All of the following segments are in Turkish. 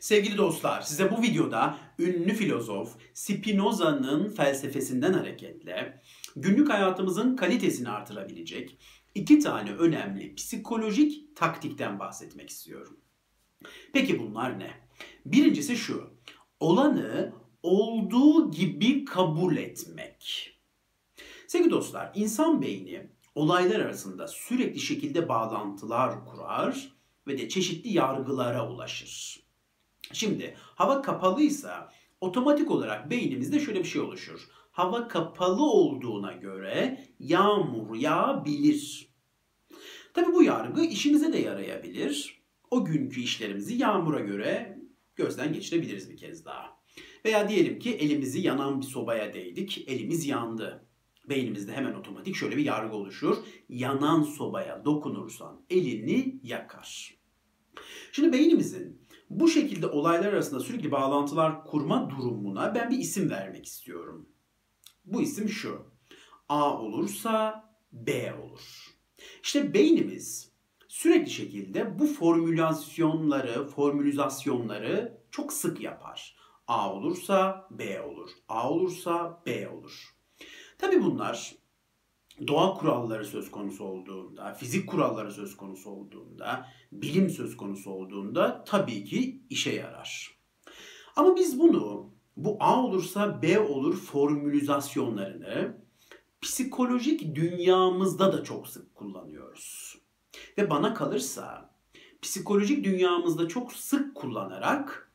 Sevgili dostlar, size bu videoda ünlü filozof Spinoza'nın felsefesinden hareketle günlük hayatımızın kalitesini artırabilecek iki tane önemli psikolojik taktikten bahsetmek istiyorum. Peki bunlar ne? Birincisi şu. Olanı olduğu gibi kabul etmek. Sevgili dostlar, insan beyni olaylar arasında sürekli şekilde bağlantılar kurar ve de çeşitli yargılara ulaşır. Şimdi hava kapalıysa otomatik olarak beynimizde şöyle bir şey oluşur. Hava kapalı olduğuna göre yağmur yağabilir. Tabi bu yargı işimize de yarayabilir. O günkü işlerimizi yağmura göre gözden geçirebiliriz bir kez daha. Veya diyelim ki elimizi yanan bir sobaya değdik, elimiz yandı. Beynimizde hemen otomatik şöyle bir yargı oluşur. Yanan sobaya dokunursan elini yakar. Şimdi beynimizin bu şekilde olaylar arasında sürekli bağlantılar kurma durumuna ben bir isim vermek istiyorum. Bu isim şu. A olursa B olur. İşte beynimiz sürekli şekilde bu formülasyonları, formülizasyonları çok sık yapar. A olursa B olur. A olursa B olur. Tabi bunlar doğa kuralları söz konusu olduğunda, fizik kuralları söz konusu olduğunda, bilim söz konusu olduğunda tabii ki işe yarar. Ama biz bunu bu A olursa B olur formülizasyonlarını psikolojik dünyamızda da çok sık kullanıyoruz. Ve bana kalırsa psikolojik dünyamızda çok sık kullanarak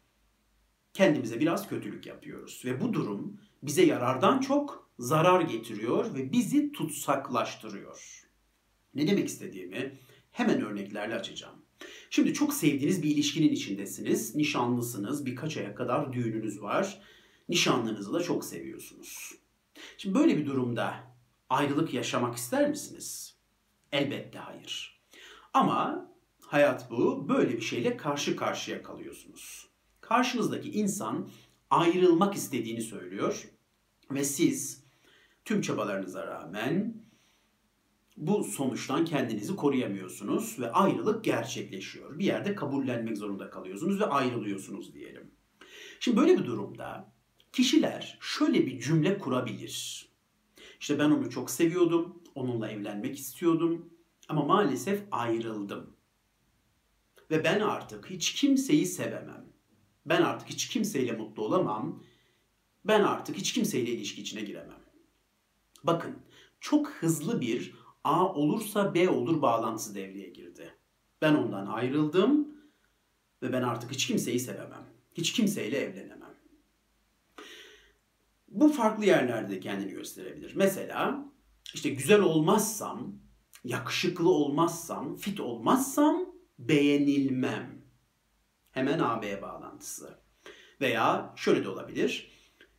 kendimize biraz kötülük yapıyoruz. Ve bu durum bize yarardan çok zarar getiriyor ve bizi tutsaklaştırıyor. Ne demek istediğimi hemen örneklerle açacağım. Şimdi çok sevdiğiniz bir ilişkinin içindesiniz, nişanlısınız, birkaç aya kadar düğününüz var. Nişanlınızı da çok seviyorsunuz. Şimdi böyle bir durumda ayrılık yaşamak ister misiniz? Elbette hayır. Ama hayat bu, böyle bir şeyle karşı karşıya kalıyorsunuz. Karşınızdaki insan ayrılmak istediğini söylüyor ve siz Tüm çabalarınıza rağmen bu sonuçtan kendinizi koruyamıyorsunuz ve ayrılık gerçekleşiyor. Bir yerde kabullenmek zorunda kalıyorsunuz ve ayrılıyorsunuz diyelim. Şimdi böyle bir durumda kişiler şöyle bir cümle kurabilir. İşte ben onu çok seviyordum, onunla evlenmek istiyordum ama maalesef ayrıldım. Ve ben artık hiç kimseyi sevemem. Ben artık hiç kimseyle mutlu olamam. Ben artık hiç kimseyle ilişki içine giremem. Bakın çok hızlı bir A olursa B olur bağlantısı devreye girdi. Ben ondan ayrıldım ve ben artık hiç kimseyi sevemem. Hiç kimseyle evlenemem. Bu farklı yerlerde kendini gösterebilir. Mesela işte güzel olmazsam, yakışıklı olmazsam, fit olmazsam beğenilmem. Hemen AB bağlantısı. Veya şöyle de olabilir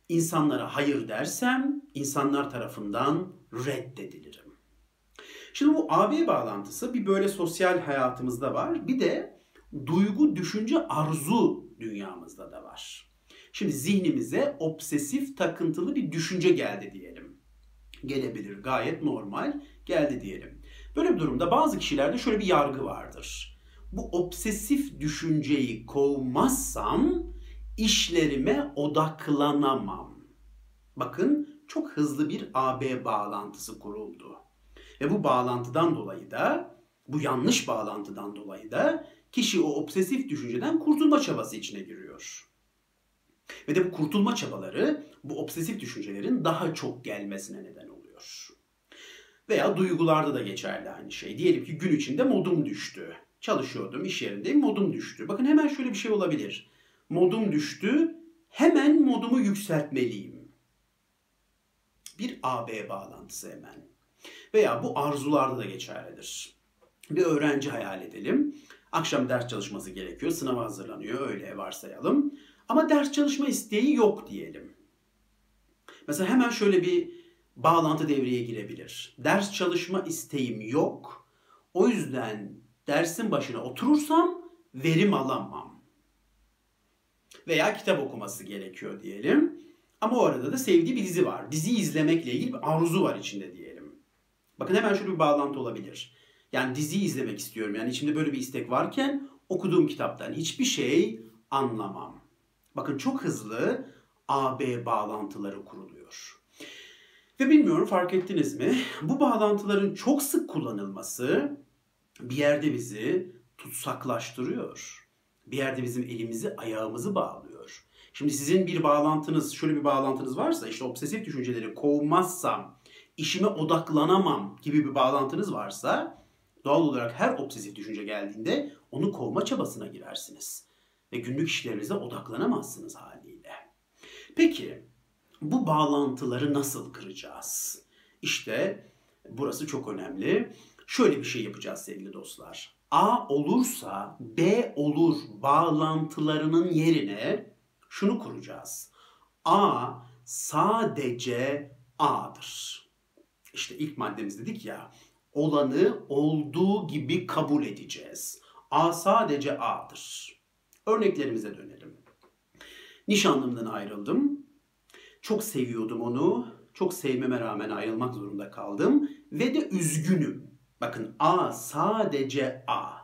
insanlara hayır dersem insanlar tarafından reddedilirim. Şimdi bu AB bağlantısı bir böyle sosyal hayatımızda var. Bir de duygu, düşünce, arzu dünyamızda da var. Şimdi zihnimize obsesif takıntılı bir düşünce geldi diyelim. Gelebilir gayet normal geldi diyelim. Böyle bir durumda bazı kişilerde şöyle bir yargı vardır. Bu obsesif düşünceyi kovmazsam işlerime odaklanamam. Bakın çok hızlı bir AB bağlantısı kuruldu. Ve bu bağlantıdan dolayı da, bu yanlış bağlantıdan dolayı da kişi o obsesif düşünceden kurtulma çabası içine giriyor. Ve de bu kurtulma çabaları bu obsesif düşüncelerin daha çok gelmesine neden oluyor. Veya duygularda da geçerli aynı şey. Diyelim ki gün içinde modum düştü. Çalışıyordum, iş yerindeyim, modum düştü. Bakın hemen şöyle bir şey olabilir modum düştü. Hemen modumu yükseltmeliyim. Bir AB bağlantısı hemen. Veya bu arzularda da geçerlidir. Bir öğrenci hayal edelim. Akşam ders çalışması gerekiyor. Sınava hazırlanıyor. Öyle varsayalım. Ama ders çalışma isteği yok diyelim. Mesela hemen şöyle bir bağlantı devreye girebilir. Ders çalışma isteğim yok. O yüzden dersin başına oturursam verim alamam veya kitap okuması gerekiyor diyelim. Ama o arada da sevdiği bir dizi var. Dizi izlemekle ilgili bir arzu var içinde diyelim. Bakın hemen şöyle bir bağlantı olabilir. Yani dizi izlemek istiyorum. Yani içimde böyle bir istek varken okuduğum kitaptan hiçbir şey anlamam. Bakın çok hızlı AB bağlantıları kuruluyor. Ve bilmiyorum fark ettiniz mi? Bu bağlantıların çok sık kullanılması bir yerde bizi tutsaklaştırıyor. Bir yerde bizim elimizi ayağımızı bağlıyor. Şimdi sizin bir bağlantınız, şöyle bir bağlantınız varsa işte obsesif düşünceleri kovmazsam, işime odaklanamam gibi bir bağlantınız varsa doğal olarak her obsesif düşünce geldiğinde onu kovma çabasına girersiniz. Ve günlük işlerinize odaklanamazsınız haliyle. Peki bu bağlantıları nasıl kıracağız? İşte burası çok önemli. Şöyle bir şey yapacağız sevgili dostlar. A olursa B olur bağlantılarının yerine şunu kuracağız. A sadece A'dır. İşte ilk maddemiz dedik ya, olanı olduğu gibi kabul edeceğiz. A sadece A'dır. Örneklerimize dönelim. Nişanlımdan ayrıldım. Çok seviyordum onu. Çok sevmeme rağmen ayrılmak zorunda kaldım. Ve de üzgünüm. Bakın A sadece A.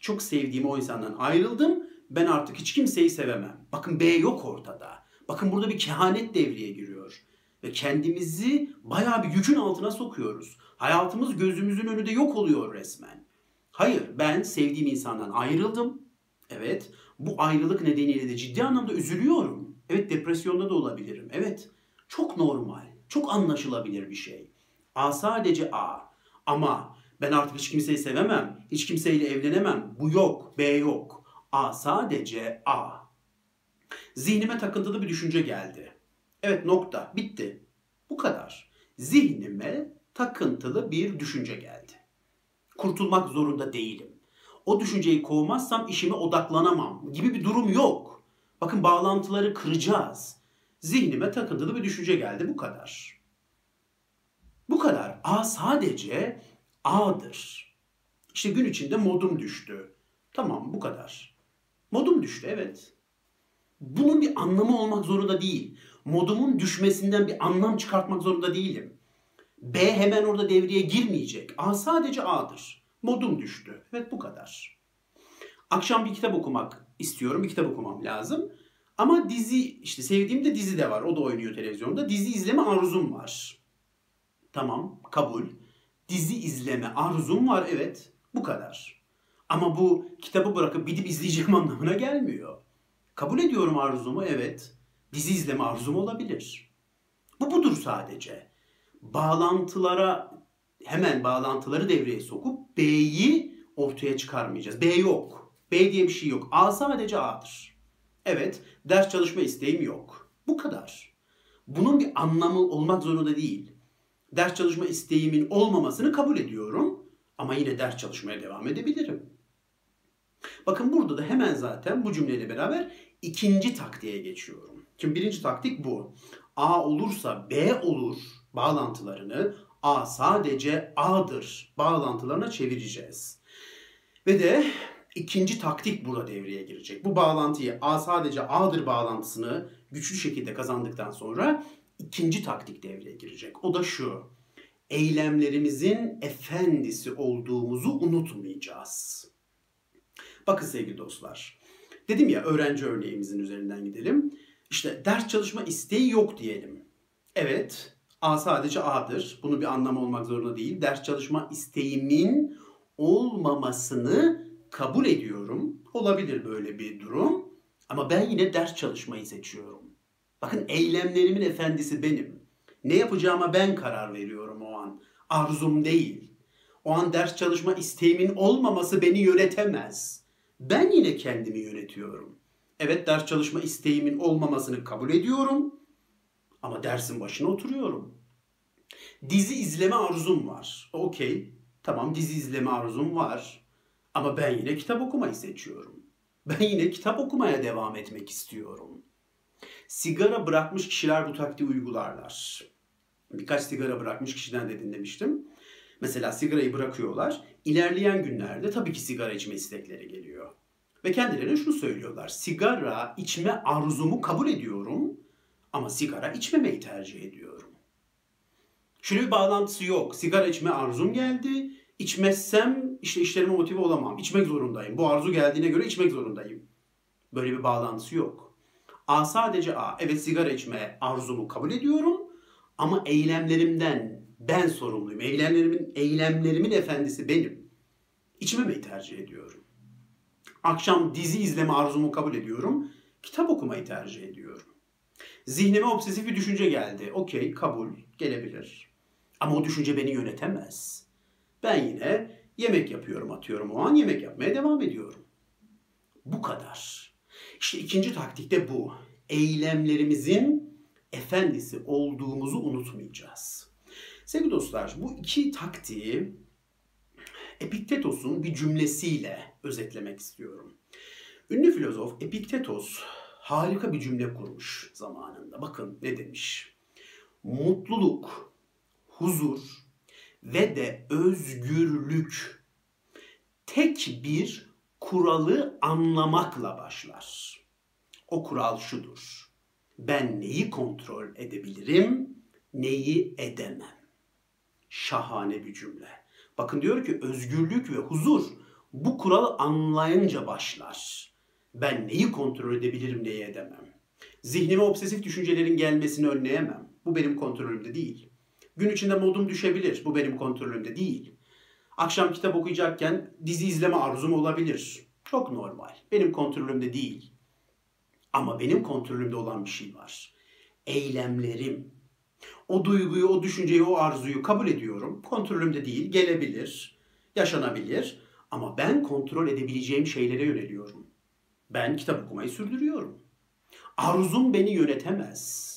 Çok sevdiğim o insandan ayrıldım. Ben artık hiç kimseyi sevemem. Bakın B yok ortada. Bakın burada bir kehanet devreye giriyor. Ve kendimizi bayağı bir yükün altına sokuyoruz. Hayatımız gözümüzün önünde yok oluyor resmen. Hayır ben sevdiğim insandan ayrıldım. Evet bu ayrılık nedeniyle de ciddi anlamda üzülüyorum. Evet depresyonda da olabilirim. Evet çok normal, çok anlaşılabilir bir şey. A sadece A. Ama ben artık hiç kimseyi sevemem, hiç kimseyle evlenemem. Bu yok, B yok. A sadece A. Zihnime takıntılı bir düşünce geldi. Evet nokta, bitti. Bu kadar. Zihnime takıntılı bir düşünce geldi. Kurtulmak zorunda değilim. O düşünceyi kovmazsam işime odaklanamam gibi bir durum yok. Bakın bağlantıları kıracağız. Zihnime takıntılı bir düşünce geldi bu kadar. Bu kadar. A sadece A'dır. İşte gün içinde modum düştü. Tamam bu kadar. Modum düştü evet. Bunun bir anlamı olmak zorunda değil. Modumun düşmesinden bir anlam çıkartmak zorunda değilim. B hemen orada devreye girmeyecek. A sadece A'dır. Modum düştü. Evet bu kadar. Akşam bir kitap okumak istiyorum. Bir kitap okumam lazım. Ama dizi işte sevdiğim de dizi de var. O da oynuyor televizyonda. Dizi izleme arzum var. Tamam kabul. Dizi izleme arzum var evet. Bu kadar. Ama bu kitabı bırakıp gidip izleyeceğim anlamına gelmiyor. Kabul ediyorum arzumu evet. Dizi izleme arzum olabilir. Bu budur sadece. Bağlantılara hemen bağlantıları devreye sokup B'yi ortaya çıkarmayacağız. B yok. B diye bir şey yok. A sadece A'dır. Evet, ders çalışma isteğim yok. Bu kadar. Bunun bir anlamı olmak zorunda değil. Ders çalışma isteğimin olmamasını kabul ediyorum ama yine ders çalışmaya devam edebilirim. Bakın burada da hemen zaten bu cümleyle beraber ikinci taktiğe geçiyorum. Şimdi birinci taktik bu. A olursa B olur bağlantılarını A sadece A'dır bağlantılarına çevireceğiz. Ve de ikinci taktik burada devreye girecek. Bu bağlantıyı A sadece A'dır bağlantısını güçlü şekilde kazandıktan sonra ikinci taktik devreye girecek. O da şu. Eylemlerimizin efendisi olduğumuzu unutmayacağız. Bakın sevgili dostlar. Dedim ya öğrenci örneğimizin üzerinden gidelim. İşte ders çalışma isteği yok diyelim. Evet, A sadece A'dır. Bunu bir anlam olmak zorunda değil. Ders çalışma isteğimin olmamasını kabul ediyorum. Olabilir böyle bir durum. Ama ben yine ders çalışmayı seçiyorum. Bakın eylemlerimin efendisi benim. Ne yapacağıma ben karar veriyorum o an. Arzum değil. O an ders çalışma isteğimin olmaması beni yönetemez. Ben yine kendimi yönetiyorum. Evet ders çalışma isteğimin olmamasını kabul ediyorum. Ama dersin başına oturuyorum. Dizi izleme arzum var. Okey. Tamam dizi izleme arzum var. Ama ben yine kitap okumayı seçiyorum. Ben yine kitap okumaya devam etmek istiyorum. Sigara bırakmış kişiler bu taktiği uygularlar. Birkaç sigara bırakmış kişiden de dinlemiştim. Mesela sigarayı bırakıyorlar. İlerleyen günlerde tabii ki sigara içme istekleri geliyor. Ve kendilerine şunu söylüyorlar. Sigara içme arzumu kabul ediyorum ama sigara içmemeyi tercih ediyorum. Şöyle bir bağlantısı yok. Sigara içme arzum geldi. İçmezsem işte işlerime motive olamam. İçmek zorundayım. Bu arzu geldiğine göre içmek zorundayım. Böyle bir bağlantısı yok. A sadece A. Evet sigara içme arzumu kabul ediyorum ama eylemlerimden ben sorumluyum. Eylemlerimin, eylemlerimin efendisi benim. İçmemeyi tercih ediyorum. Akşam dizi izleme arzumu kabul ediyorum. Kitap okumayı tercih ediyorum. Zihnime obsesif bir düşünce geldi. Okey, kabul, gelebilir. Ama o düşünce beni yönetemez. Ben yine yemek yapıyorum, atıyorum o an yemek yapmaya devam ediyorum. Bu kadar. İşte ikinci taktik de bu. Eylemlerimizin efendisi olduğumuzu unutmayacağız. Sevgili dostlar, bu iki taktiği Epiktetos'un bir cümlesiyle özetlemek istiyorum. Ünlü filozof Epiktetos harika bir cümle kurmuş zamanında. Bakın ne demiş. Mutluluk, huzur ve de özgürlük tek bir kuralı anlamakla başlar. O kural şudur. Ben neyi kontrol edebilirim, neyi edemem. Şahane bir cümle. Bakın diyor ki özgürlük ve huzur bu kuralı anlayınca başlar. Ben neyi kontrol edebilirim, neyi edemem. Zihnime obsesif düşüncelerin gelmesini önleyemem. Bu benim kontrolümde değil. Gün içinde modum düşebilir. Bu benim kontrolümde değil. Akşam kitap okuyacakken dizi izleme arzum olabilir. Çok normal. Benim kontrolümde değil. Ama benim kontrolümde olan bir şey var. Eylemlerim. O duyguyu, o düşünceyi, o arzuyu kabul ediyorum. Kontrolümde değil, gelebilir, yaşanabilir. Ama ben kontrol edebileceğim şeylere yöneliyorum. Ben kitap okumayı sürdürüyorum. Arzum beni yönetemez.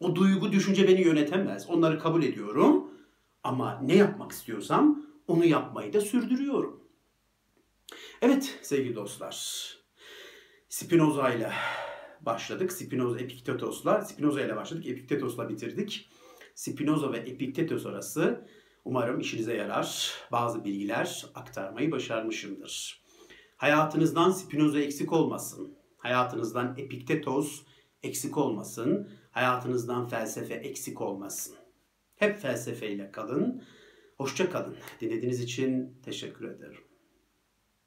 O duygu, düşünce beni yönetemez. Onları kabul ediyorum. Ama ne yapmak istiyorsam onu yapmayı da sürdürüyorum. Evet sevgili dostlar. Spinoza ile başladık. Spinoza Epiktetos'la. Spinoza ile başladık. Epiktetos'la bitirdik. Spinoza ve Epiktetos arası umarım işinize yarar. Bazı bilgiler aktarmayı başarmışımdır. Hayatınızdan Spinoza eksik olmasın. Hayatınızdan Epiktetos eksik olmasın. Hayatınızdan felsefe eksik olmasın. Hep felsefeyle kalın. Hoşça kalın. Dinlediğiniz için teşekkür ederim.